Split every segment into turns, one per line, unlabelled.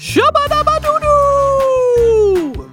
Shabadabadoo!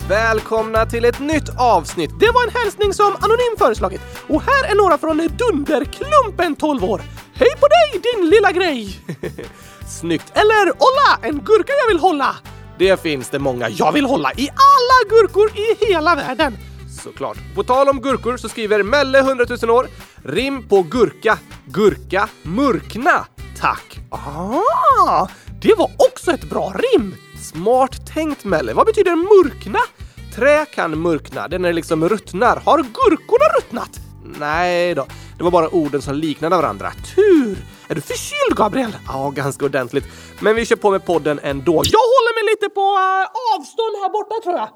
Välkomna till ett nytt avsnitt. Det var en hälsning som Anonym föreslagit. Och här är några från Dunderklumpen 12 år. Hej på dig din lilla grej! Snyggt! Eller Olla, en gurka jag vill hålla! Det finns det många jag vill hålla i alla gurkor i hela världen. Såklart. På tal om gurkor så skriver Melle 100 000 år rim på gurka, gurka, murkna. Tack! Ah, det var också ett bra rim! Smart tänkt Melle. Vad betyder murkna? Trä kan murkna, det är när det liksom ruttnar. Har gurkorna ruttnat? Nej då, det var bara orden som liknade varandra. Tur! Är du förkyld Gabriel? Ja, ganska ordentligt. Men vi kör på med podden ändå. Jag håller mig lite på äh, avstånd här borta tror jag.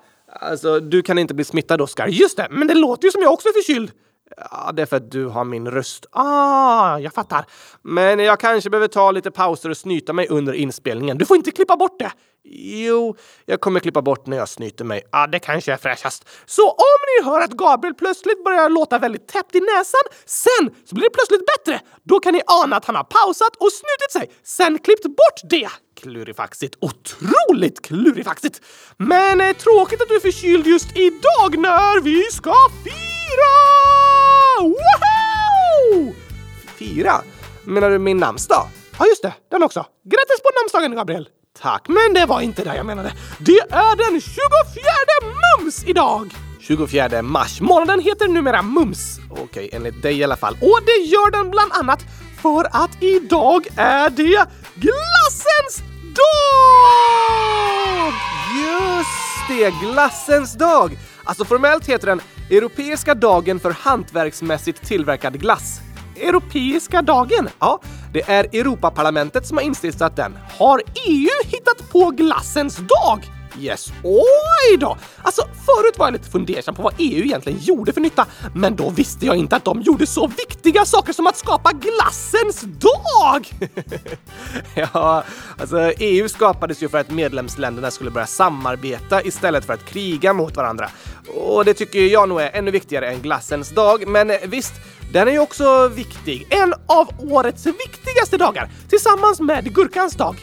Alltså, du kan inte bli smittad Oskar. Just det, men det låter ju som jag också är förkyld. Ja, det är för att du har min röst. Ah, jag fattar. Men jag kanske behöver ta lite pauser och snyta mig under inspelningen. Du får inte klippa bort det. Jo, jag kommer klippa bort när jag snyter mig. Ja, det kanske är fräschast. Så om ni hör att Gabriel plötsligt börjar låta väldigt täppt i näsan, sen så blir det plötsligt bättre. Då kan ni ana att han har pausat och snutit sig, sen klippt bort det. Klurifaxigt. Otroligt klurifaxigt! Men eh, tråkigt att du är förkyld just idag när vi ska fira! Woho! Fira? Menar du min namnsdag? Ja, just det. Den också. Grattis på namnsdagen, Gabriel! Tack, men det var inte det jag menade. Det är den 24 mums idag! 24 mars. Månaden heter numera mums. Okej, enligt dig i alla fall. Och det gör den bland annat för att idag är det glassens dag! Just det, glassens dag! Alltså formellt heter den Europeiska dagen för hantverksmässigt tillverkad glass. Europeiska dagen? Ja, det är Europaparlamentet som har instiftat den. Har EU hittat på glassens dag? Yes, oj då! Alltså, förut var jag lite fundersam på vad EU egentligen gjorde för nytta, men då visste jag inte att de gjorde så viktiga saker som att skapa glassens dag! ja, alltså EU skapades ju för att medlemsländerna skulle börja samarbeta istället för att kriga mot varandra. Och det tycker jag nog är ännu viktigare än glassens dag, men eh, visst, den är ju också viktig. En av årets viktigaste dagar, tillsammans med gurkans dag.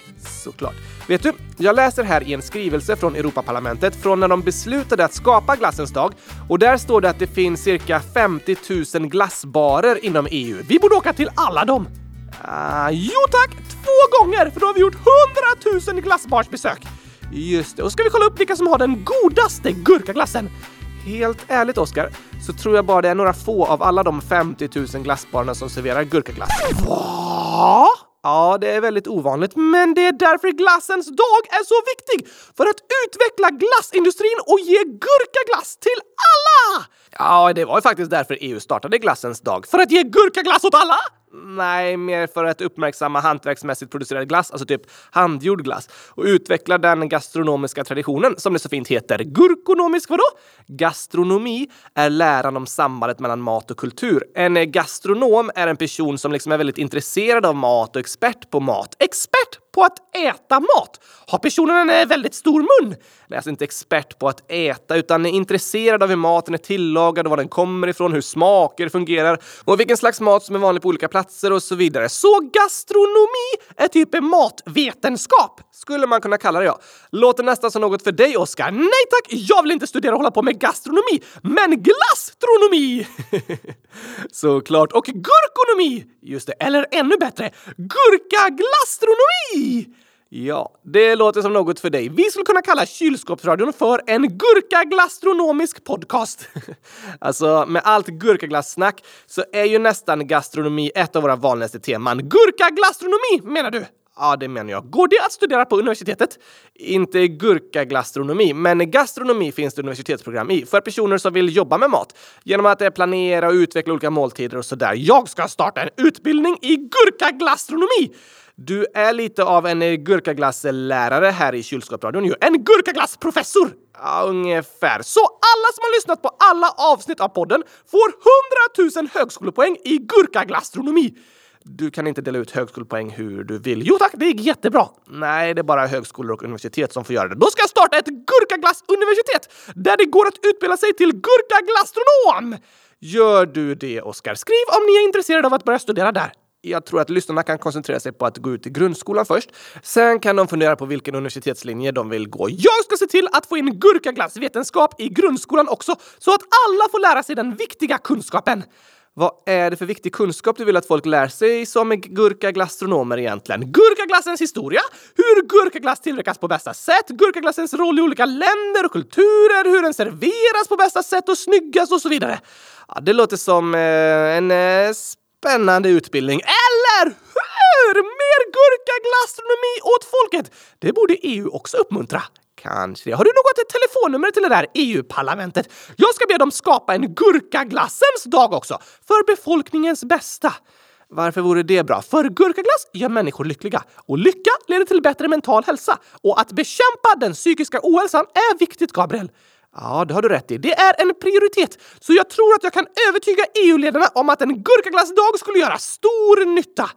Såklart. Vet du, jag läser här i en skrivelse från Europaparlamentet från när de beslutade att skapa glassens dag och där står det att det finns cirka 50 000 glassbarer inom EU. Vi borde åka till alla dem. Uh, jo tack, två gånger för då har vi gjort 100 000 glassbarsbesök. Just det, och ska vi kolla upp vilka som har den godaste gurkaglassen? Helt ärligt Oskar, så tror jag bara det är några få av alla de 50 000 glassbarerna som serverar gurkaglass. Va? Ja, det är väldigt ovanligt, men det är därför glassens dag är så viktig! För att utveckla glassindustrin och ge gurkaglass till alla! Ja, det var ju faktiskt därför EU startade glassens dag. För att ge gurkaglass åt alla? Nej, mer för att uppmärksamma hantverksmässigt producerad glass, alltså typ handgjord glass, och utveckla den gastronomiska traditionen som det så fint heter. Gurkonomisk vadå? Gastronomi är läran om sambandet mellan mat och kultur. En gastronom är en person som liksom är väldigt intresserad av mat och expert på mat. Expert på att äta mat? Har personen en eh, väldigt stor mun? Läs alltså inte expert på att äta, utan är intresserad av hur maten är tillagad och var den kommer ifrån, hur smaker fungerar och vilken slags mat som är vanlig på olika platser och så vidare. Så gastronomi är typ matvetenskap, skulle man kunna kalla det ja. Låter nästan som något för dig, Oskar. Nej tack, jag vill inte studera och hålla på med gastronomi, men glastronomi! Såklart. Och gurkonomi! Just det, eller ännu bättre, gurkaglastronomi! Ja, det låter som något för dig. Vi skulle kunna kalla kylskåpsradion för en gurkaglastronomisk podcast. alltså, med allt gurkaglassnack så är ju nästan gastronomi ett av våra vanligaste teman. Gurkaglastronomi menar du? Ja, det menar jag. Går det att studera på universitetet? Inte gurkaglastronomi, men gastronomi finns det universitetsprogram i för personer som vill jobba med mat genom att eh, planera och utveckla olika måltider och sådär. Jag ska starta en utbildning i gurkaglastronomi! Du är lite av en eh, gurkaglasslärare här i kylskåpsradion ju. En gurkaglassprofessor! Ja, ungefär. Så alla som har lyssnat på alla avsnitt av podden får 100 000 högskolepoäng i gurkaglastronomi. Du kan inte dela ut högskolepoäng hur du vill. Jo tack, det gick jättebra. Nej, det är bara högskolor och universitet som får göra det. Då ska jag starta ett gurkaglassuniversitet där det går att utbilda sig till gurkaglastronom! Gör du det, Oskar? Skriv om ni är intresserade av att börja studera där. Jag tror att lyssnarna kan koncentrera sig på att gå ut i grundskolan först. Sen kan de fundera på vilken universitetslinje de vill gå. Jag ska se till att få in gurkaglassvetenskap i grundskolan också, så att alla får lära sig den viktiga kunskapen. Vad är det för viktig kunskap du vill att folk lär sig som gurkaglastronomer egentligen? Gurkaglassens historia, hur gurkaglass tillverkas på bästa sätt, gurkaglassens roll i olika länder och kulturer, hur den serveras på bästa sätt och snyggast och så vidare. Ja, det låter som eh, en eh, spännande utbildning. Eller hur? Mer gurkaglastronomi åt folket! Det borde EU också uppmuntra. Kanske. det. Har du något telefonnummer till det där EU-parlamentet? Jag ska be dem skapa en gurkaglassens dag också, för befolkningens bästa. Varför vore det bra? För gurkaglass gör människor lyckliga och lycka leder till bättre mental hälsa. Och att bekämpa den psykiska ohälsan är viktigt, Gabriel. Ja, det har du rätt i. Det är en prioritet, så jag tror att jag kan övertyga EU-ledarna om att en gurkaglassdag skulle göra stor nytta.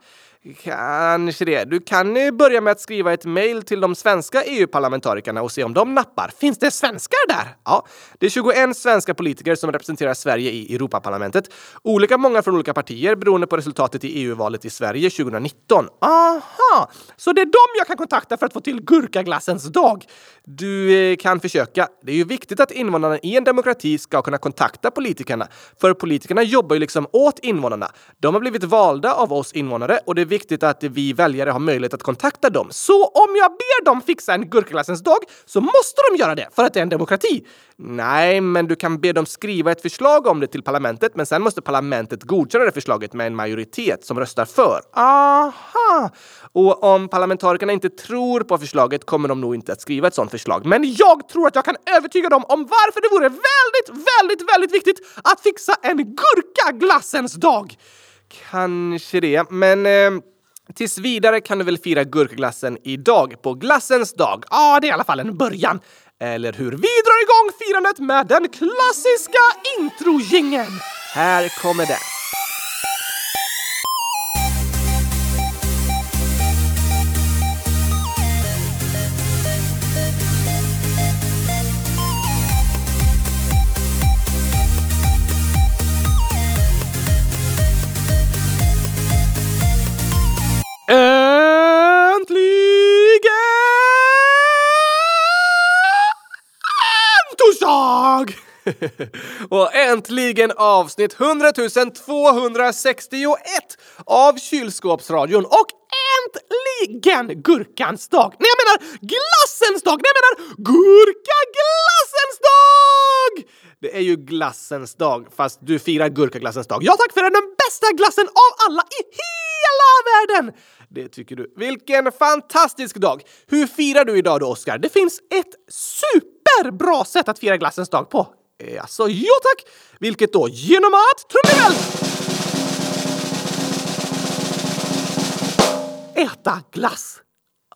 Kanske det. Du kan börja med att skriva ett mejl till de svenska EU-parlamentarikerna och se om de nappar. Finns det svenskar där? Ja, det är 21 svenska politiker som representerar Sverige i Europaparlamentet. Olika många från olika partier beroende på resultatet i EU-valet i Sverige 2019. Aha! Så det är dem jag kan kontakta för att få till gurkaglassens dag. Du eh, kan försöka. Det är ju viktigt att invånarna i en demokrati ska kunna kontakta politikerna. För politikerna jobbar ju liksom åt invånarna. De har blivit valda av oss invånare och det viktigt att vi väljare har möjlighet att kontakta dem. Så om jag ber dem fixa en gurkaglassens dag så måste de göra det för att det är en demokrati. Nej, men du kan be dem skriva ett förslag om det till parlamentet, men sen måste parlamentet godkänna det förslaget med en majoritet som röstar för. Aha! Och om parlamentarikerna inte tror på förslaget kommer de nog inte att skriva ett sådant förslag. Men jag tror att jag kan övertyga dem om varför det vore väldigt, väldigt, väldigt viktigt att fixa en gurkaglassens dag. Kanske det, men eh, tills vidare kan du väl fira gurkaglassen idag på glassens dag? Ja, det är i alla fall en början. Eller hur? Vi drar igång firandet med den klassiska introjingeln. Här kommer den. och äntligen avsnitt 100 261 av Kylskåpsradion och äntligen Gurkans dag! Nej, jag menar glassens dag! Nej, jag menar Gurkaglassens dag! Det är ju glassens dag, fast du firar gurkaglassens dag. Ja tack, för den bästa glassen av alla i hela världen! Det tycker du. Vilken fantastisk dag! Hur firar du idag då, Oskar? Det finns ett superbra sätt att fira glassens dag på. Eh, alltså, ja tack! Vilket då? Genom att... Trumvirvel! Äta glass.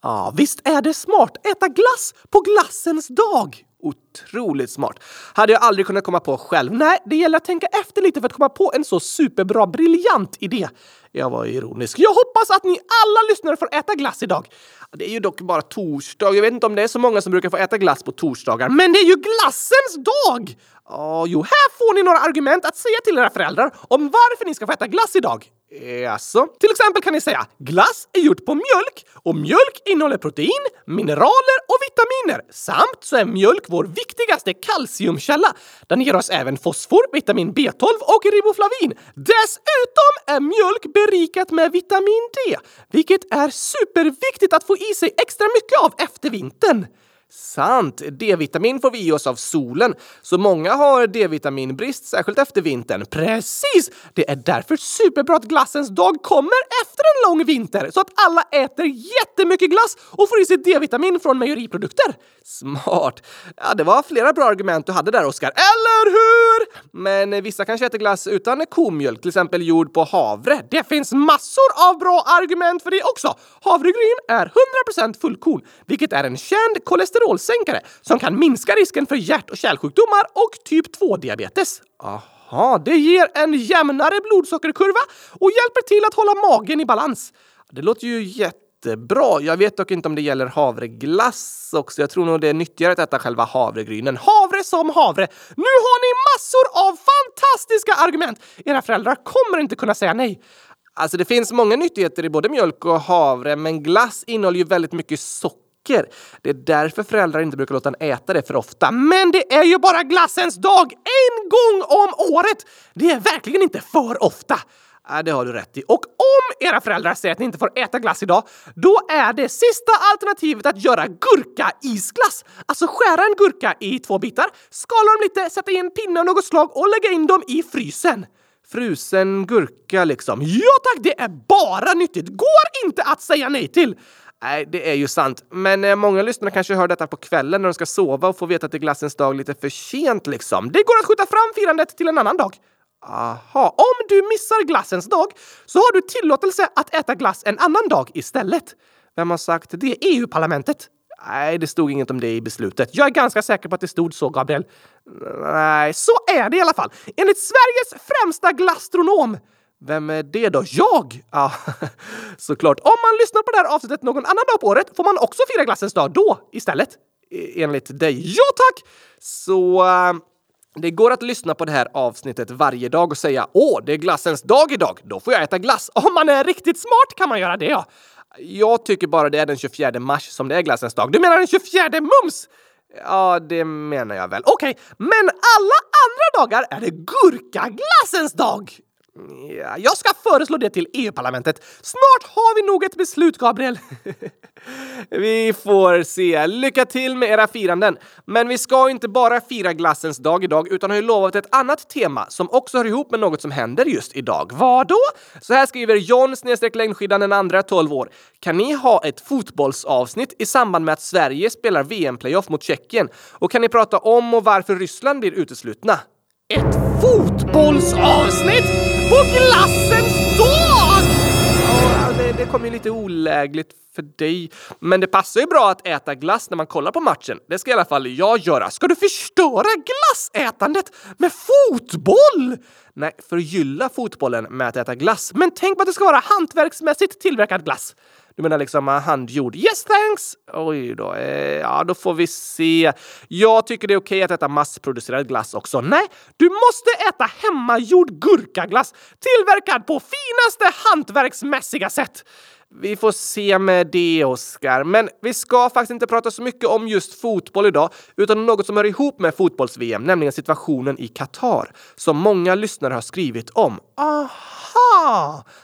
Ja, visst är det smart. Äta glass på glassens dag. Otroligt smart. Hade jag aldrig kunnat komma på själv. Nej, det gäller att tänka efter lite för att komma på en så superbra, briljant idé. Jag var ironisk. Jag hoppas att ni alla lyssnare får äta glass idag. Det är ju dock bara torsdag. Jag vet inte om det är så många som brukar få äta glass på torsdagar, men det är ju glassens dag! Oh, jo, här får ni några argument att säga till era föräldrar om varför ni ska få äta glass idag. Eh, alltså, till exempel kan ni säga glass är gjort på mjölk och mjölk innehåller protein, mineraler och vitaminer. Samt så är mjölk vår viktigaste kalciumkälla. Den ger oss även fosfor, vitamin B12 och riboflavin. Dessutom är mjölk berikat med vitamin D, vilket är superviktigt att få i sig extra mycket av efter vintern. Sant! D-vitamin får vi i oss av solen, så många har D-vitaminbrist, särskilt efter vintern. Precis! Det är därför superbra att glassens dag kommer efter en lång vinter, så att alla äter jättemycket glass och får i sig D-vitamin från mejeriprodukter. Smart! Ja, det var flera bra argument du hade där, Oskar. Eller hur? Men vissa kanske äter glass utan komjölk, till exempel gjord på havre. Det finns massor av bra argument för det också. Havregryn är 100% fullkorn, vilket är en känd kolesterol kolesterolsänkare som kan minska risken för hjärt och kärlsjukdomar och typ 2-diabetes. Aha, det ger en jämnare blodsockerkurva och hjälper till att hålla magen i balans. Det låter ju jättebra. Jag vet dock inte om det gäller havreglass också. Jag tror nog det är nyttigare att äta själva havregrynen. Havre som havre! Nu har ni massor av fantastiska argument! Era föräldrar kommer inte kunna säga nej. Alltså det finns många nyttigheter i både mjölk och havre, men glass innehåller ju väldigt mycket socker. Det är därför föräldrar inte brukar låta en äta det för ofta. Men det är ju bara glassens dag! En gång om året! Det är verkligen inte för ofta. Ja, det har du rätt i. Och om era föräldrar säger att ni inte får äta glass idag, då är det sista alternativet att göra gurka-isglass. Alltså skära en gurka i två bitar, skala dem lite, sätta i en pinne av något slag och lägga in dem i frysen. Frusen gurka liksom. Ja tack, det är bara nyttigt. Går inte att säga nej till. Nej, det är ju sant. Men eh, många lyssnare kanske hör detta på kvällen när de ska sova och får veta att det är glassens dag lite för sent liksom. Det går att skjuta fram firandet till en annan dag. Aha, om du missar glassens dag så har du tillåtelse att äta glass en annan dag istället. Vem har sagt det? EU-parlamentet? Nej, det stod inget om det i beslutet. Jag är ganska säker på att det stod så, Gabriel. Nej, så är det i alla fall. Enligt Sveriges främsta glastronom vem är det då? Jag? Ja, såklart. Om man lyssnar på det här avsnittet någon annan dag på året får man också fira glassens dag då istället. E, enligt dig. Ja, tack! Så... Eh, det går att lyssna på det här avsnittet varje dag och säga åh, det är glassens dag idag, då får jag äta glass. Om man är riktigt smart kan man göra det, ja. Jag tycker bara det är den 24 mars som det är glassens dag. Du menar den 24 mums? Ja, det menar jag väl. Okej, okay. men alla andra dagar är det gurkaglassens dag! Ja, jag ska föreslå det till EU-parlamentet. Snart har vi nog ett beslut, Gabriel. vi får se. Lycka till med era firanden. Men vi ska inte bara fira glassens dag idag, utan har ju lovat ett annat tema som också hör ihop med något som händer just idag. Vad då? Så här skriver John snedstreck längdskidan den andra 12 år. Kan ni ha ett fotbollsavsnitt i samband med att Sverige spelar VM-playoff mot Tjeckien? Och kan ni prata om och varför Ryssland blir uteslutna? Ett fotbollsavsnitt? På glassens dag! Ja, det, det kom ju lite olägligt för dig. Men det passar ju bra att äta glass när man kollar på matchen. Det ska i alla fall jag göra. Ska du förstöra glassätandet med fotboll? Nej, förgylla fotbollen med att äta glass. Men tänk på att det ska vara hantverksmässigt tillverkad glass. Du menar liksom eh, handgjord? Yes thanks! Oj då, eh, ja då får vi se. Jag tycker det är okej okay att äta massproducerad glass också. Nej, du måste äta hemmagjord gurkaglass tillverkad på finaste hantverksmässiga sätt. Vi får se med det, Oskar. Men vi ska faktiskt inte prata så mycket om just fotboll idag, utan om något som hör ihop med fotbolls-VM, nämligen situationen i Qatar, som många lyssnare har skrivit om. Aha!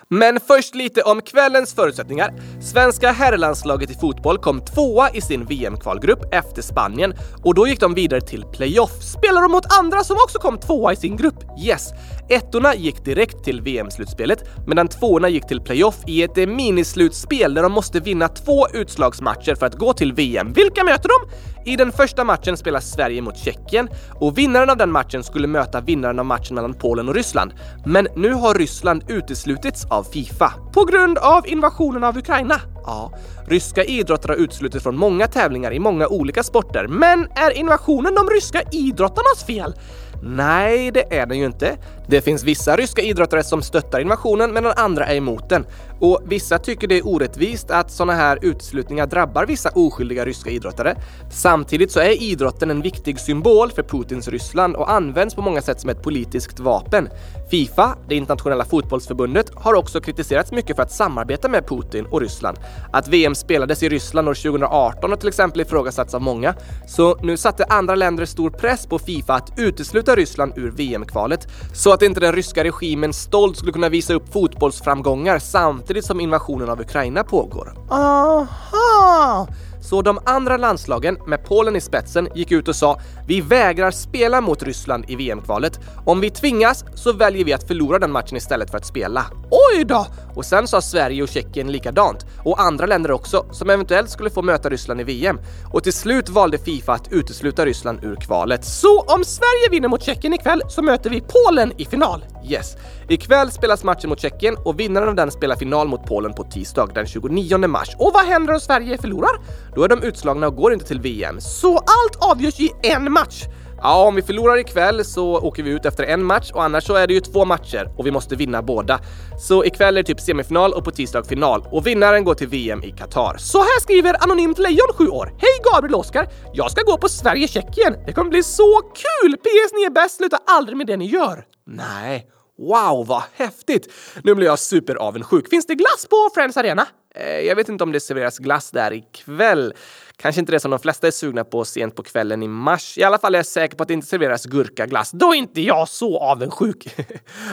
Men först lite om kvällens förutsättningar. Svenska herrlandslaget i fotboll kom tvåa i sin VM-kvalgrupp efter Spanien och då gick de vidare till playoff. Spelar de mot andra som också kom tvåa i sin grupp? Yes! Ettorna gick direkt till VM-slutspelet medan tvåorna gick till playoff i ett minislutspel där de måste vinna två utslagsmatcher för att gå till VM. Vilka möter de? I den första matchen spelar Sverige mot Tjeckien och vinnaren av den matchen skulle möta vinnaren av matchen mellan Polen och Ryssland. Men nu har Ryssland uteslutits av Fifa på grund av invasionen av Ukraina. Ja, ryska idrottare har uteslutits från många tävlingar i många olika sporter. Men är invasionen de ryska idrottarnas fel? Nej, det är den ju inte. Det finns vissa ryska idrottare som stöttar invasionen medan andra är emot den. Och vissa tycker det är orättvist att sådana här uteslutningar drabbar vissa oskyldiga ryska idrottare. Samtidigt så är idrotten en viktig symbol för Putins Ryssland och används på många sätt som ett politiskt vapen. Fifa, det internationella fotbollsförbundet, har också kritiserats mycket för att samarbeta med Putin och Ryssland. Att VM spelades i Ryssland år 2018 har till exempel ifrågasatts av många. Så nu satte andra länder stor press på Fifa att utesluta Ryssland ur VM-kvalet så att inte den ryska regimen stolt skulle kunna visa upp fotbollsframgångar samtidigt samtidigt som invasionen av Ukraina pågår. Aha! Så de andra landslagen, med Polen i spetsen, gick ut och sa “Vi vägrar spela mot Ryssland i VM-kvalet. Om vi tvingas så väljer vi att förlora den matchen istället för att spela.” Oj då! Och sen sa Sverige och Tjeckien likadant. Och andra länder också, som eventuellt skulle få möta Ryssland i VM. Och till slut valde Fifa att utesluta Ryssland ur kvalet. Så om Sverige vinner mot Tjeckien ikväll så möter vi Polen i final. Yes. Ikväll spelas matchen mot Tjeckien och vinnaren av den spelar final mot Polen på tisdag den 29 mars. Och vad händer om Sverige förlorar? Då är de utslagna och går inte till VM. Så allt avgörs i en match! Ja, om vi förlorar ikväll så åker vi ut efter en match och annars så är det ju två matcher och vi måste vinna båda. Så ikväll är det typ semifinal och på tisdag final och vinnaren går till VM i Qatar. Så här skriver Anonymt Lejon 7 år. Hej Gabriel Oskar! Jag ska gå på Sverige-Tjeckien. Det kommer bli så kul! PS ni är bäst, sluta aldrig med det ni gör. Nej, Wow, vad häftigt! Nu blir jag superavundsjuk. Finns det glass på Friends Arena? Eh, jag vet inte om det serveras glass där ikväll. Kanske inte det som de flesta är sugna på sent på kvällen i mars. I alla fall är jag säker på att det inte serveras gurkaglass. Då är inte jag så avundsjuk.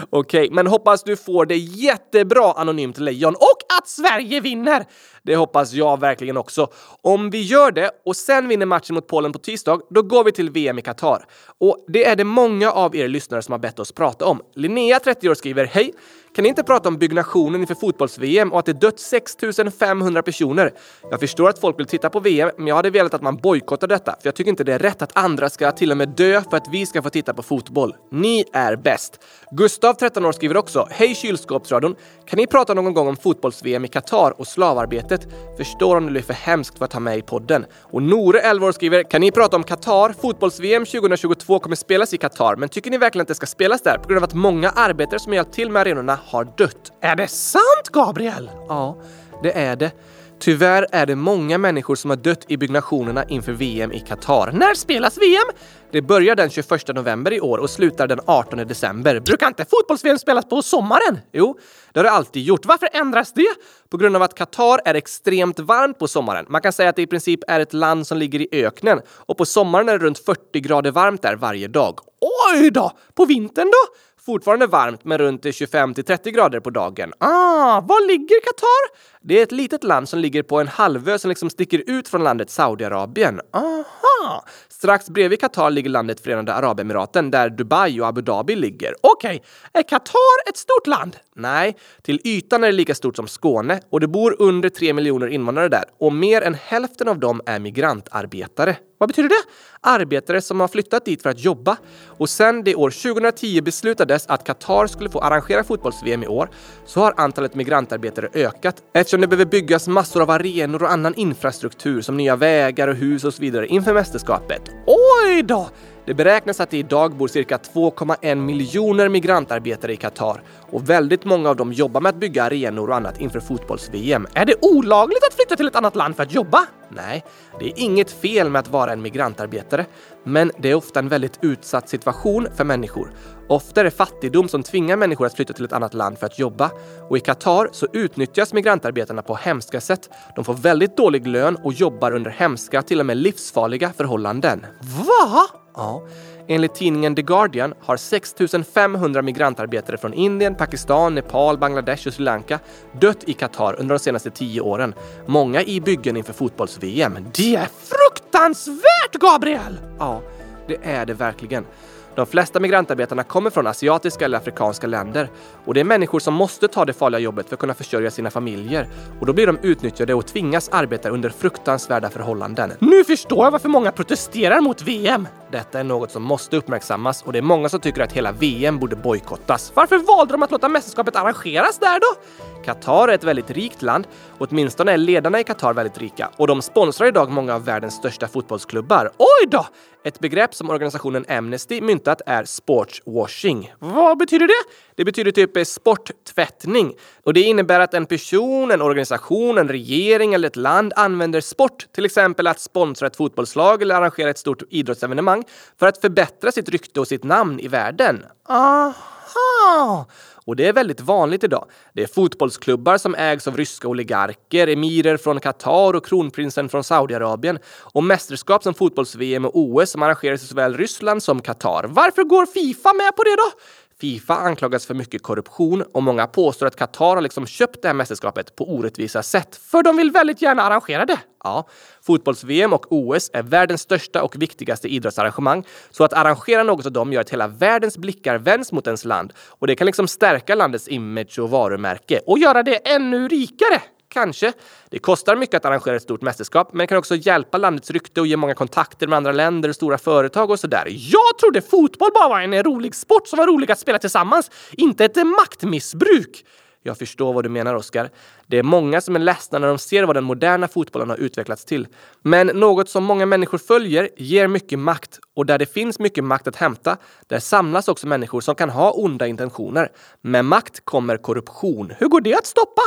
Okej, okay, men hoppas du får det jättebra Anonymt Lejon och att Sverige vinner! Det hoppas jag verkligen också. Om vi gör det och sen vinner matchen mot Polen på tisdag, då går vi till VM i Qatar. Och det är det många av er lyssnare som har bett oss prata om. Linnea, 30 år, skriver Hej! Kan ni inte prata om byggnationen inför fotbolls-VM och att det dött 6 500 personer? Jag förstår att folk vill titta på VM, men jag hade velat att man bojkottar detta, för jag tycker inte det är rätt att andra ska till och med dö för att vi ska få titta på fotboll. Ni är bäst! Gustav, 13 år, skriver också Hej kylskåpsradion! Kan ni prata någon gång om fotbolls-VM i Qatar och slavarbetet? Förstår om det blir för hemskt för att ha med i podden. Och Nore, 11 år, skriver Kan ni prata om Qatar? Fotbolls-VM 2022 kommer spelas i Qatar, men tycker ni verkligen att det ska spelas där på grund av att många arbetare som hjälpt till med arenorna har dött. Är det sant, Gabriel? Ja, det är det. Tyvärr är det många människor som har dött i byggnationerna inför VM i Qatar. När spelas VM? Det börjar den 21 november i år och slutar den 18 december. Brukar inte fotbolls-VM spelas på sommaren? Jo, det har det alltid gjort. Varför ändras det? På grund av att Qatar är extremt varmt på sommaren. Man kan säga att det i princip är ett land som ligger i öknen och på sommaren är det runt 40 grader varmt där varje dag. Oj då! På vintern då? Fortfarande varmt, men runt 25 till 30 grader på dagen. Ah, var ligger Qatar? Det är ett litet land som ligger på en halvö som liksom sticker ut från landet Saudiarabien. Aha! Strax bredvid Qatar ligger landet Förenade Arabemiraten där Dubai och Abu Dhabi ligger. Okej, okay. är Qatar ett stort land? Nej, till ytan är det lika stort som Skåne och det bor under 3 miljoner invånare där och mer än hälften av dem är migrantarbetare. Vad betyder det? Arbetare som har flyttat dit för att jobba. Och sen det år 2010 beslutades att Qatar skulle få arrangera fotbolls-VM i år så har antalet migrantarbetare ökat eftersom det behöver byggas massor av arenor och annan infrastruktur som nya vägar och hus och så vidare inför mästerskapet. Oj då! Det beräknas att det idag bor cirka 2,1 miljoner migrantarbetare i Qatar och väldigt många av dem jobbar med att bygga arenor och annat inför fotbolls-VM. Är det olagligt att flytta till ett annat land för att jobba? Nej, det är inget fel med att vara en migrantarbetare, men det är ofta en väldigt utsatt situation för människor. Ofta är det fattigdom som tvingar människor att flytta till ett annat land för att jobba. Och i Qatar så utnyttjas migrantarbetarna på hemska sätt. De får väldigt dålig lön och jobbar under hemska, till och med livsfarliga förhållanden. Va? Ja. Enligt tidningen The Guardian har 6 500 migrantarbetare från Indien, Pakistan, Nepal, Bangladesh och Sri Lanka dött i Qatar under de senaste tio åren. Många i byggen inför fotbolls-VM. Det är fruktansvärt, Gabriel! Ja, det är det verkligen. De flesta migrantarbetarna kommer från asiatiska eller afrikanska länder och det är människor som måste ta det farliga jobbet för att kunna försörja sina familjer. Och då blir de utnyttjade och tvingas arbeta under fruktansvärda förhållanden. Nu förstår jag varför många protesterar mot VM! Detta är något som måste uppmärksammas och det är många som tycker att hela VM borde bojkottas. Varför valde de att låta mästerskapet arrangeras där då? Qatar är ett väldigt rikt land, åtminstone är ledarna i Qatar väldigt rika och de sponsrar idag många av världens största fotbollsklubbar. Oj då! Ett begrepp som organisationen Amnesty myntat är sportswashing. Vad betyder det? Det betyder typ eh, sporttvättning och det innebär att en person, en organisation, en regering eller ett land använder sport, till exempel att sponsra ett fotbollslag eller arrangera ett stort idrottsevenemang för att förbättra sitt rykte och sitt namn i världen. Aha! Och det är väldigt vanligt idag. Det är fotbollsklubbar som ägs av ryska oligarker, emirer från Qatar och kronprinsen från Saudiarabien och mästerskap som fotbolls-VM och OS som arrangeras i såväl Ryssland som Qatar. Varför går Fifa med på det då? Fifa anklagas för mycket korruption och många påstår att Qatar har liksom köpt det här mästerskapet på orättvisa sätt, för de vill väldigt gärna arrangera det. Ja, fotbolls-VM och OS är världens största och viktigaste idrottsarrangemang, så att arrangera något av dem gör att hela världens blickar vänds mot ens land och det kan liksom stärka landets image och varumärke och göra det ännu rikare. Kanske. Det kostar mycket att arrangera ett stort mästerskap, men det kan också hjälpa landets rykte och ge många kontakter med andra länder och stora företag och sådär. Jag trodde fotboll bara var en rolig sport som var rolig att spela tillsammans, inte ett maktmissbruk. Jag förstår vad du menar, Oskar. Det är många som är ledsna när de ser vad den moderna fotbollen har utvecklats till. Men något som många människor följer ger mycket makt och där det finns mycket makt att hämta, där samlas också människor som kan ha onda intentioner. Med makt kommer korruption. Hur går det att stoppa?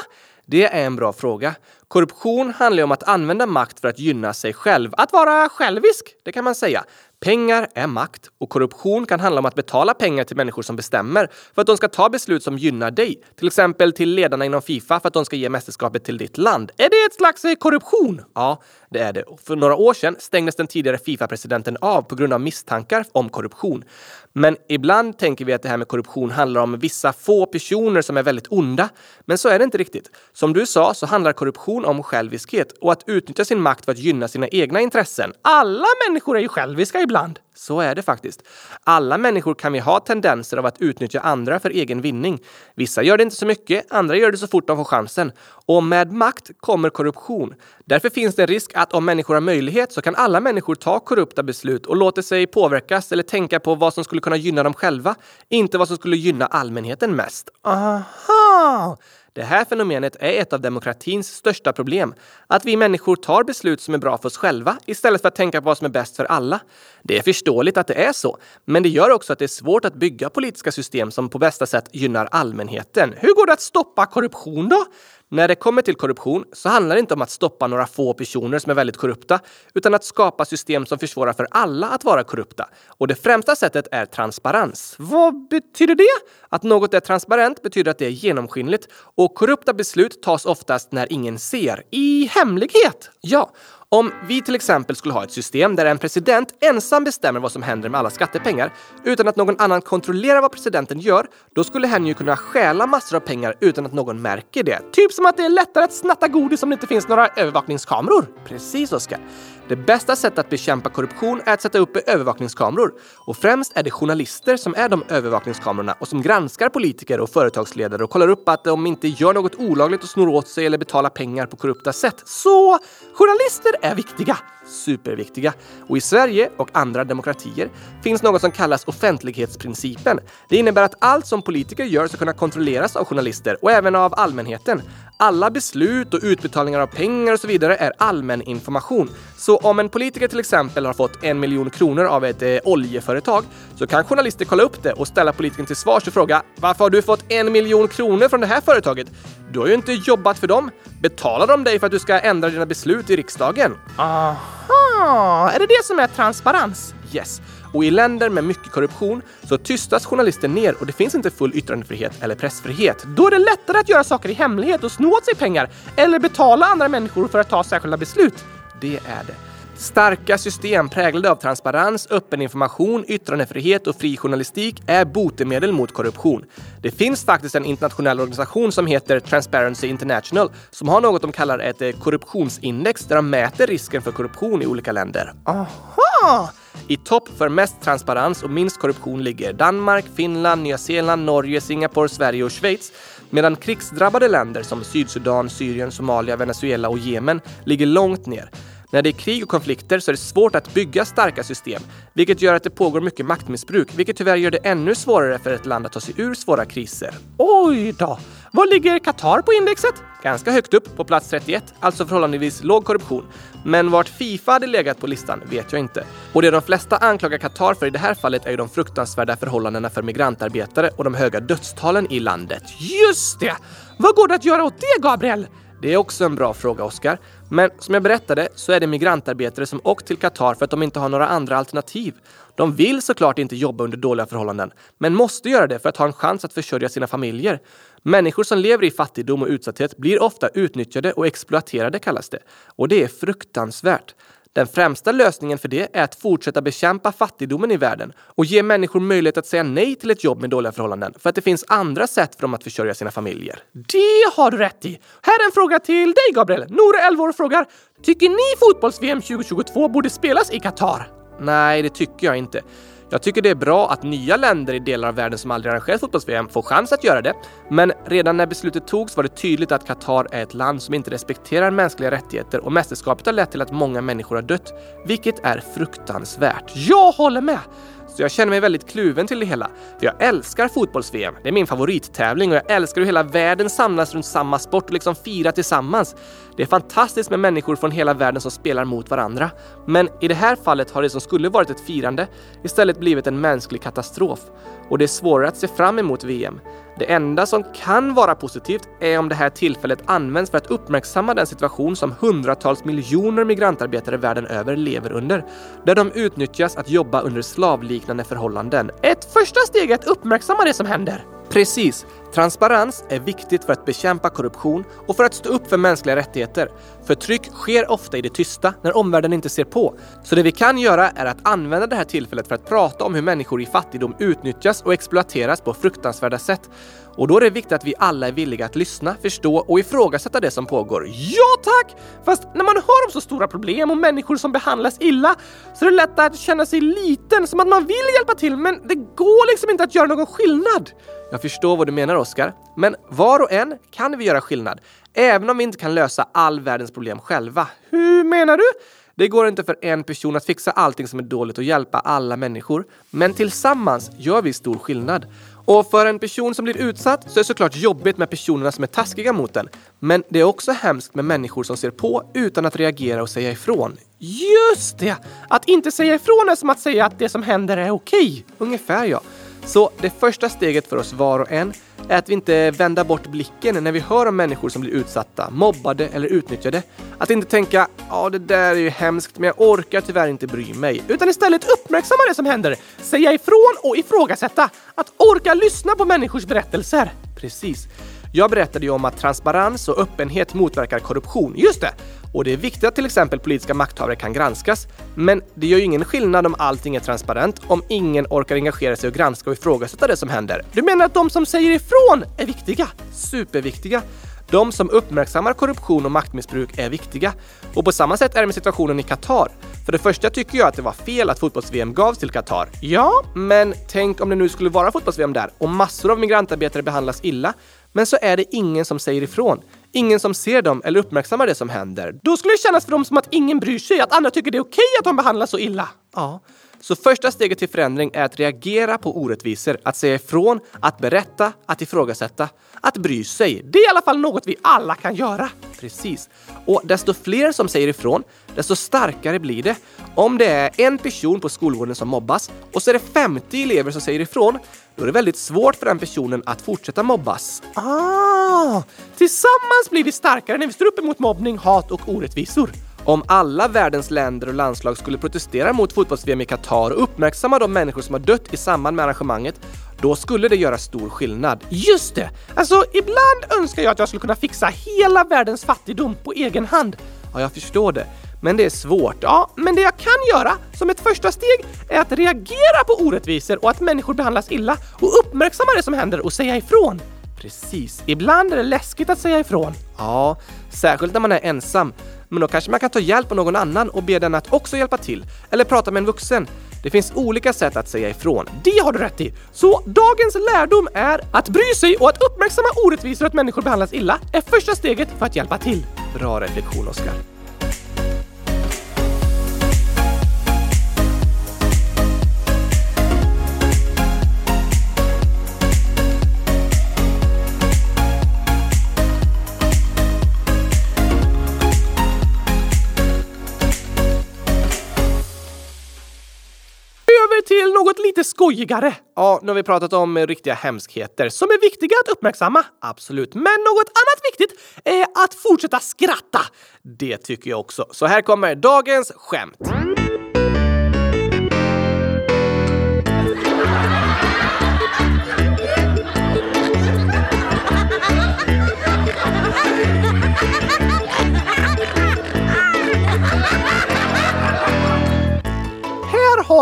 Det är en bra fråga. Korruption handlar ju om att använda makt för att gynna sig själv. Att vara självisk, det kan man säga. Pengar är makt och korruption kan handla om att betala pengar till människor som bestämmer för att de ska ta beslut som gynnar dig. Till exempel till ledarna inom Fifa för att de ska ge mästerskapet till ditt land. Är det ett slags eh, korruption? Ja, det är det. För några år sedan stängdes den tidigare Fifa-presidenten av på grund av misstankar om korruption. Men ibland tänker vi att det här med korruption handlar om vissa få personer som är väldigt onda. Men så är det inte riktigt. Som du sa så handlar korruption om själviskhet och att utnyttja sin makt för att gynna sina egna intressen. Alla människor är ju själviska ibland. Så är det faktiskt. Alla människor kan vi ha tendenser av att utnyttja andra för egen vinning. Vissa gör det inte så mycket, andra gör det så fort de får chansen. Och med makt kommer korruption. Därför finns det en risk att om människor har möjlighet så kan alla människor ta korrupta beslut och låta sig påverkas eller tänka på vad som skulle kunna gynna dem själva, inte vad som skulle gynna allmänheten mest. Aha! Det här fenomenet är ett av demokratins största problem. Att vi människor tar beslut som är bra för oss själva istället för att tänka på vad som är bäst för alla. Det är förståeligt att det är så, men det gör också att det är svårt att bygga politiska system som på bästa sätt gynnar allmänheten. Hur går det att stoppa korruption då? När det kommer till korruption så handlar det inte om att stoppa några få personer som är väldigt korrupta, utan att skapa system som försvårar för alla att vara korrupta. Och det främsta sättet är transparens. Vad betyder det? Att något är transparent betyder att det är genomskinligt och korrupta beslut tas oftast när ingen ser, i hemlighet. Ja, om vi till exempel skulle ha ett system där en president ensam bestämmer vad som händer med alla skattepengar utan att någon annan kontrollerar vad presidenten gör, då skulle hen ju kunna stjäla massor av pengar utan att någon märker det. Typ som att det är lättare att snatta godis om det inte finns några övervakningskameror. Precis, Oskar. Det bästa sättet att bekämpa korruption är att sätta upp övervakningskameror. Och främst är det journalister som är de övervakningskamerorna och som granskar politiker och företagsledare och kollar upp att de inte gör något olagligt och snor åt sig eller betalar pengar på korrupta sätt. Så journalister är viktiga. Superviktiga. Och i Sverige och andra demokratier finns något som kallas offentlighetsprincipen. Det innebär att allt som politiker gör ska kunna kontrolleras av journalister och även av allmänheten. Alla beslut och utbetalningar av pengar och så vidare är allmän information. Så om en politiker till exempel har fått en miljon kronor av ett eh, oljeföretag så kan journalister kolla upp det och ställa politikern till svars och fråga varför har du fått en miljon kronor från det här företaget? Du har ju inte jobbat för dem. Betalar de dig för att du ska ändra dina beslut i riksdagen? Aha, är det det som är transparens? Yes. Och i länder med mycket korruption så tystas journalister ner och det finns inte full yttrandefrihet eller pressfrihet. Då är det lättare att göra saker i hemlighet och sno åt sig pengar eller betala andra människor för att ta särskilda beslut. Det är det. Starka system präglade av transparens, öppen information, yttrandefrihet och fri journalistik är botemedel mot korruption. Det finns faktiskt en internationell organisation som heter Transparency International som har något de kallar ett eh, korruptionsindex där de mäter risken för korruption i olika länder. Aha! I topp för mest transparens och minst korruption ligger Danmark, Finland, Nya Zeeland, Norge, Singapore, Sverige och Schweiz. Medan krigsdrabbade länder som Sydsudan, Syrien, Somalia, Venezuela och Jemen ligger långt ner. När det är krig och konflikter så är det svårt att bygga starka system, vilket gör att det pågår mycket maktmissbruk, vilket tyvärr gör det ännu svårare för ett land att ta sig ur svåra kriser. Oj då! Var ligger Qatar på indexet? Ganska högt upp, på plats 31, alltså förhållandevis låg korruption. Men vart Fifa hade legat på listan vet jag inte. Och det de flesta anklagar Qatar för i det här fallet är ju de fruktansvärda förhållandena för migrantarbetare och de höga dödstalen i landet. Just det! Vad går det att göra åt det, Gabriel? Det är också en bra fråga, Oskar. Men som jag berättade så är det migrantarbetare som åkt till Qatar för att de inte har några andra alternativ. De vill såklart inte jobba under dåliga förhållanden, men måste göra det för att ha en chans att försörja sina familjer. Människor som lever i fattigdom och utsatthet blir ofta utnyttjade och exploaterade kallas det. Och det är fruktansvärt. Den främsta lösningen för det är att fortsätta bekämpa fattigdomen i världen och ge människor möjlighet att säga nej till ett jobb med dåliga förhållanden för att det finns andra sätt för dem att försörja sina familjer. Det har du rätt i! Här är en fråga till dig, Gabriel. Nora, 11 år, frågar Tycker ni fotbolls-VM 2022 borde spelas i Qatar? Nej, det tycker jag inte. Jag tycker det är bra att nya länder i delar av världen som aldrig arrangerat fotbolls-VM får chans att göra det. Men redan när beslutet togs var det tydligt att Qatar är ett land som inte respekterar mänskliga rättigheter och mästerskapet har lett till att många människor har dött, vilket är fruktansvärt. Jag håller med! Så jag känner mig väldigt kluven till det hela. För jag älskar fotbolls-VM. Det är min favorittävling och jag älskar hur hela världen samlas runt samma sport och liksom firar tillsammans. Det är fantastiskt med människor från hela världen som spelar mot varandra. Men i det här fallet har det som skulle varit ett firande istället blivit en mänsklig katastrof och det är svårare att se fram emot VM. Det enda som kan vara positivt är om det här tillfället används för att uppmärksamma den situation som hundratals miljoner migrantarbetare världen över lever under, där de utnyttjas att jobba under slavliknande förhållanden. Ett första steg är att uppmärksamma det som händer. Precis. Transparens är viktigt för att bekämpa korruption och för att stå upp för mänskliga rättigheter. Förtryck sker ofta i det tysta när omvärlden inte ser på. Så det vi kan göra är att använda det här tillfället för att prata om hur människor i fattigdom utnyttjas och exploateras på fruktansvärda sätt. Och då är det viktigt att vi alla är villiga att lyssna, förstå och ifrågasätta det som pågår. Ja tack! Fast när man hör om så stora problem och människor som behandlas illa så är det lätt att känna sig liten, som att man vill hjälpa till men det går liksom inte att göra någon skillnad. Jag förstår vad du menar Oskar, men var och en kan vi göra skillnad, även om vi inte kan lösa all världens problem själva. Hur menar du? Det går inte för en person att fixa allting som är dåligt och hjälpa alla människor, men tillsammans gör vi stor skillnad. Och för en person som blir utsatt så är det såklart jobbigt med personerna som är taskiga mot den. Men det är också hemskt med människor som ser på utan att reagera och säga ifrån. Just det! Att inte säga ifrån är som att säga att det som händer är okej. Ungefär ja. Så det första steget för oss var och en är att vi inte vänder bort blicken när vi hör om människor som blir utsatta, mobbade eller utnyttjade. Att inte tänka ja, det där är ju hemskt, men jag orkar tyvärr inte bry mig. Utan istället uppmärksamma det som händer, säga ifrån och ifrågasätta. Att orka lyssna på människors berättelser. Precis. Jag berättade ju om att transparens och öppenhet motverkar korruption. Just det! Och det är viktigt att till exempel politiska makthavare kan granskas. Men det gör ju ingen skillnad om allting är transparent om ingen orkar engagera sig och granska och ifrågasätta det som händer. Du menar att de som säger ifrån är viktiga? Superviktiga. De som uppmärksammar korruption och maktmissbruk är viktiga. Och på samma sätt är det med situationen i Qatar. För det första tycker jag att det var fel att fotbolls-VM gavs till Qatar. Ja, men tänk om det nu skulle vara fotbolls-VM där och massor av migrantarbetare behandlas illa. Men så är det ingen som säger ifrån. Ingen som ser dem eller uppmärksammar det som händer. Då skulle det kännas för dem som att ingen bryr sig, att andra tycker det är okej att de behandlas så illa. Ja. Så första steget till förändring är att reagera på orättvisor, att säga ifrån, att berätta, att ifrågasätta, att bry sig. Det är i alla fall något vi alla kan göra. Precis. Och desto fler som säger ifrån, desto starkare blir det. Om det är en person på skolgården som mobbas och så är det 50 elever som säger ifrån, då är det väldigt svårt för den personen att fortsätta mobbas. Ah! Tillsammans blir vi starkare när vi står upp emot mobbning, hat och orättvisor. Om alla världens länder och landslag skulle protestera mot fotbolls-VM i Qatar och uppmärksamma de människor som har dött i samband med arrangemanget, då skulle det göra stor skillnad. Just det! Alltså, ibland önskar jag att jag skulle kunna fixa hela världens fattigdom på egen hand. Ja, jag förstår det. Men det är svårt. Ja, men det jag kan göra som ett första steg är att reagera på orättvisor och att människor behandlas illa och uppmärksamma det som händer och säga ifrån. Precis. Ibland är det läskigt att säga ifrån. Ja, särskilt när man är ensam. Men då kanske man kan ta hjälp av någon annan och be den att också hjälpa till. Eller prata med en vuxen. Det finns olika sätt att säga ifrån. Det har du rätt i! Så dagens lärdom är att bry sig och att uppmärksamma orättvisor och att människor behandlas illa är första steget för att hjälpa till. Bra reflektion, Oskar. Till något lite skojigare. Ja, nu har vi pratat om riktiga hemskheter som är viktiga att uppmärksamma. Absolut. Men något annat viktigt är att fortsätta skratta. Det tycker jag också. Så här kommer dagens skämt.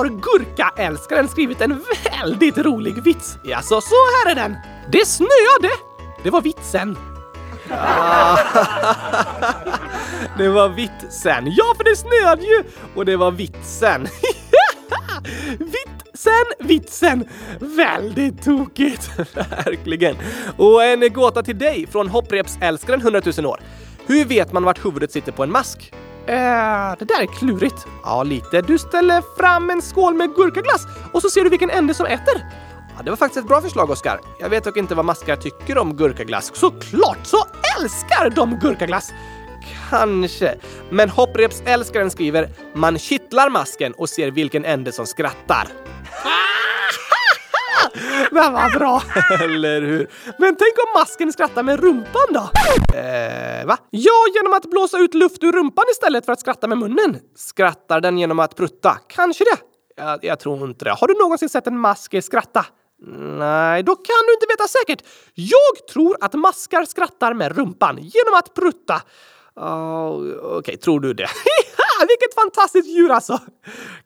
Har Gurkaälskaren skrivit en väldigt rolig vits. Alltså, så här är den. Det snöade. Det var vitsen. det var vitsen. Ja, för det snöade ju och det var vitsen. vitsen, vitsen. Väldigt tokigt. Verkligen. Och en gåta till dig från hopprepsälskaren 100 000 år. Hur vet man vart huvudet sitter på en mask? Eh, det där är klurigt. Ja, lite. Du ställer fram en skål med gurkaglass och så ser du vilken ände som äter. Ja, det var faktiskt ett bra förslag, Oskar. Jag vet dock inte vad maskar tycker om gurkaglass. Såklart så älskar de gurkaglass! Kanske. Men hopprepsälskaren skriver “Man kittlar masken och ser vilken ände som skrattar”. Ah! Men vad bra! Eller hur? Men tänk om masken skrattar med rumpan då? Eh, va? Ja, genom att blåsa ut luft ur rumpan istället för att skratta med munnen. Skrattar den genom att prutta? Kanske det. Jag, jag tror inte det. Har du någonsin sett en mask skratta? Nej, då kan du inte veta säkert. Jag tror att maskar skrattar med rumpan genom att prutta. Oh, Okej, okay, tror du det? Vilket fantastiskt djur alltså!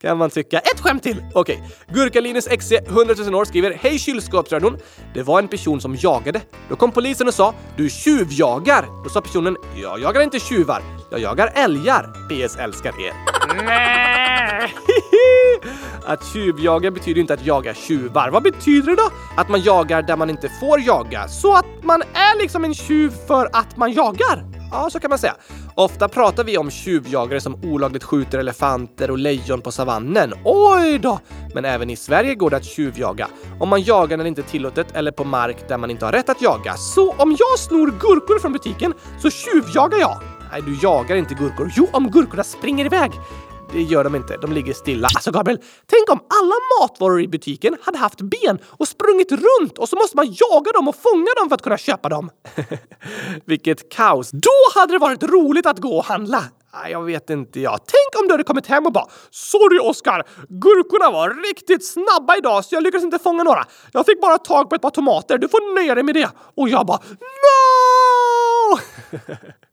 Kan man tycka. Ett skämt till! Okej. Okay. Gurkalinus XC, 100 000 år, skriver Hej kylskåpsradion! Det var en person som jagade. Då kom polisen och sa Du tjuvjagar! Då sa personen Jag jagar inte tjuvar. Jag jagar älgar. PS älskar er. Nej! Att tjuvjaga betyder inte att jaga tjuvar. Vad betyder det då? Att man jagar där man inte får jaga. Så att man är liksom en tjuv för att man jagar. Ja, så kan man säga. Ofta pratar vi om tjuvjagare som olagligt skjuter elefanter och lejon på savannen. Oj då! Men även i Sverige går det att tjuvjaga. Om man jagar när det inte är tillåtet eller på mark där man inte har rätt att jaga. Så om jag snor gurkor från butiken så tjuvjagar jag. Nej, du jagar inte gurkor. Jo, om gurkorna springer iväg. Det gör de inte. De ligger stilla. Alltså Gabriel, tänk om alla matvaror i butiken hade haft ben och sprungit runt och så måste man jaga dem och fånga dem för att kunna köpa dem. Vilket kaos. Då hade det varit roligt att gå och handla. Jag vet inte jag. Tänk om du hade kommit hem och bara “Sorry Oskar, gurkorna var riktigt snabba idag så jag lyckades inte fånga några. Jag fick bara tag på ett par tomater, du får nöja dig med det.” Och jag bara “No!”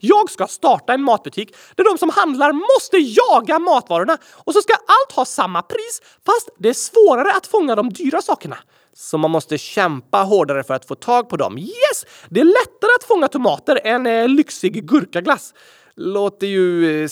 Jag ska starta en matbutik där de som handlar måste jaga matvarorna och så ska allt ha samma pris fast det är svårare att fånga de dyra sakerna. Så man måste kämpa hårdare för att få tag på dem. Yes! Det är lättare att fånga tomater än eh, lyxig gurkaglass. Låter ju eh,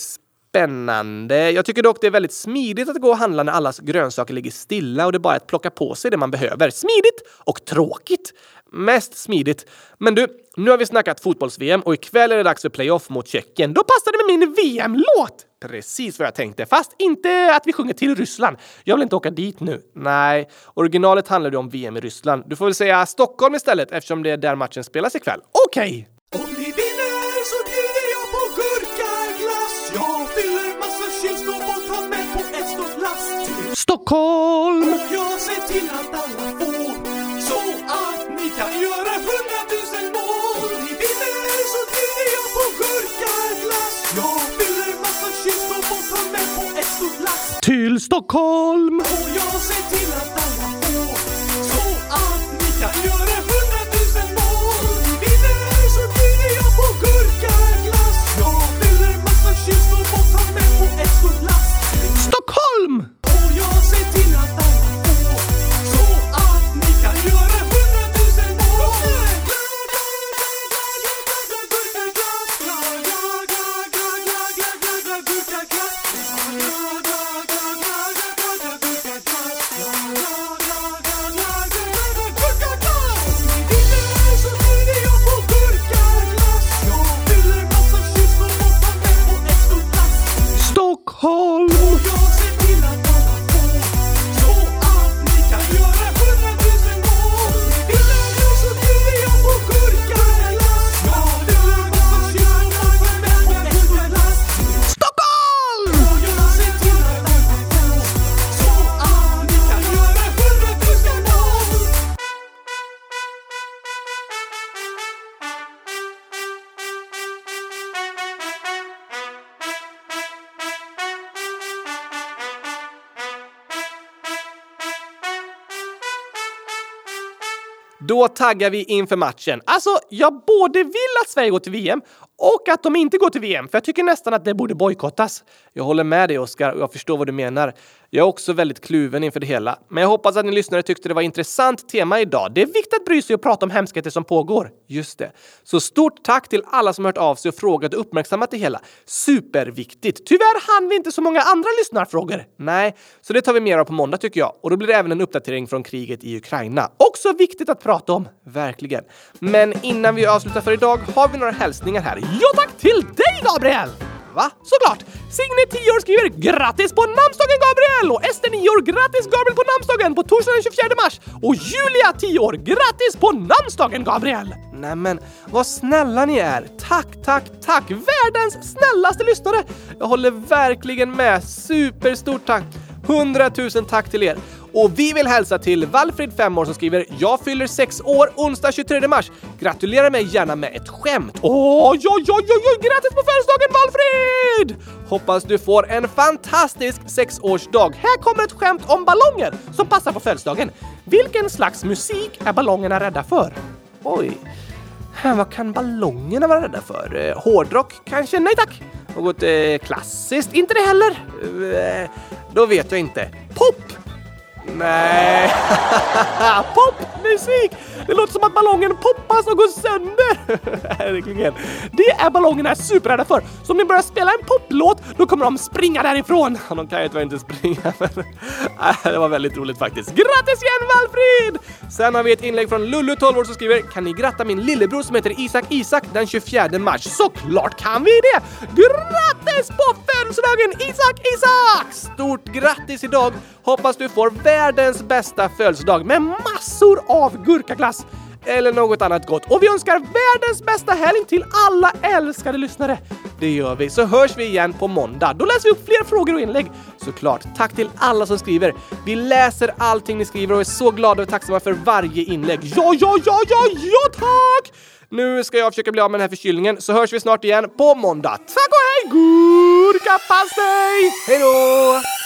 spännande. Jag tycker dock det är väldigt smidigt att gå och handla när allas grönsaker ligger stilla och det är bara att plocka på sig det man behöver. Smidigt och tråkigt. Mest smidigt. Men du, nu har vi snackat fotbolls-VM och ikväll är det dags för playoff mot Tjeckien. Då passar det med min VM-låt! Precis vad jag tänkte, fast inte att vi sjunger till Ryssland. Jag vill inte åka dit nu. Nej, originalet handlade ju om VM i Ryssland. Du får väl säga Stockholm istället eftersom det är där matchen spelas ikväll. Okej! Okay. Stockholm! Och jag ser till att alla får så att ni kan göra hundratusen mål. Om ni vinner så bjuder jag på gurkaglass. Jag fyller massa kylskåp och tar med på ett stort lass till Stockholm! Och jag ser till att taggar vi inför matchen. Alltså, jag både vill att Sverige går till VM och att de inte går till VM, för jag tycker nästan att det borde bojkottas. Jag håller med dig Oskar och jag förstår vad du menar. Jag är också väldigt kluven inför det hela, men jag hoppas att ni lyssnare tyckte det var intressant tema idag. Det är viktigt att bry sig och prata om hemskheter som pågår. Just det. Så stort tack till alla som hört av sig och frågat och uppmärksammat det hela. Superviktigt. Tyvärr hann vi inte så många andra lyssnarfrågor. Nej, så det tar vi mer av på måndag tycker jag. Och då blir det även en uppdatering från kriget i Ukraina. Också viktigt att prata om. Verkligen. Men innan vi avslutar för idag har vi några hälsningar här. Ja tack till dig Gabriel! Va? Såklart! Signe 10 år skriver grattis på namnsdagen Gabriel! Och Ester 9 år grattis Gabriel på namnsdagen på torsdagen den 24 mars! Och Julia 10 år grattis på namnsdagen Gabriel! Nämen, vad snälla ni är! Tack, tack, tack! Världens snällaste lyssnare! Jag håller verkligen med. Superstort tack! 100 000 tack till er! Och vi vill hälsa till Valfrid, 5 år, som skriver “Jag fyller 6 år onsdag 23 mars. Gratulerar mig gärna med ett skämt.” Oj, oj, oj, oj, oj! Grattis på födelsedagen Valfrid! Hoppas du får en fantastisk sexårsdag. Här kommer ett skämt om ballonger som passar på födelsedagen. Vilken slags musik är ballongerna rädda för? Oj. Vad kan ballongerna vara rädda för? Eh, hårdrock kanske? Nej tack! Något eh, klassiskt? Inte det heller. Eh, då vet jag inte. Pop! Nej. Popmusik! Det låter som att ballongen poppas och går sönder. Verkligen. Det är ballongerna superrädda för. Så om ni börjar spela en poplåt, då kommer de springa därifrån. De kan ju tyvärr inte springa, men det var väldigt roligt faktiskt. Grattis igen Valfrid! Sen har vi ett inlägg från Lullu, 12 år, som skriver Kan ni gratta min lillebror som heter Isak Isak den 24 mars? Såklart kan vi det! Grattis på födelsedagen Isak Isak! Stort grattis idag! Hoppas du får världens bästa födelsedag med massor av gurkaglass eller något annat gott. Och vi önskar världens bästa helg till alla älskade lyssnare. Det gör vi, så hörs vi igen på måndag. Då läser vi upp fler frågor och inlägg. Såklart, tack till alla som skriver. Vi läser allting ni skriver och är så glada och tacksamma för varje inlägg. Ja, ja, ja, ja, ja tack! Nu ska jag försöka bli av med den här förkylningen, så hörs vi snart igen på måndag. Tack och hej! Gurkapastej! Hej då!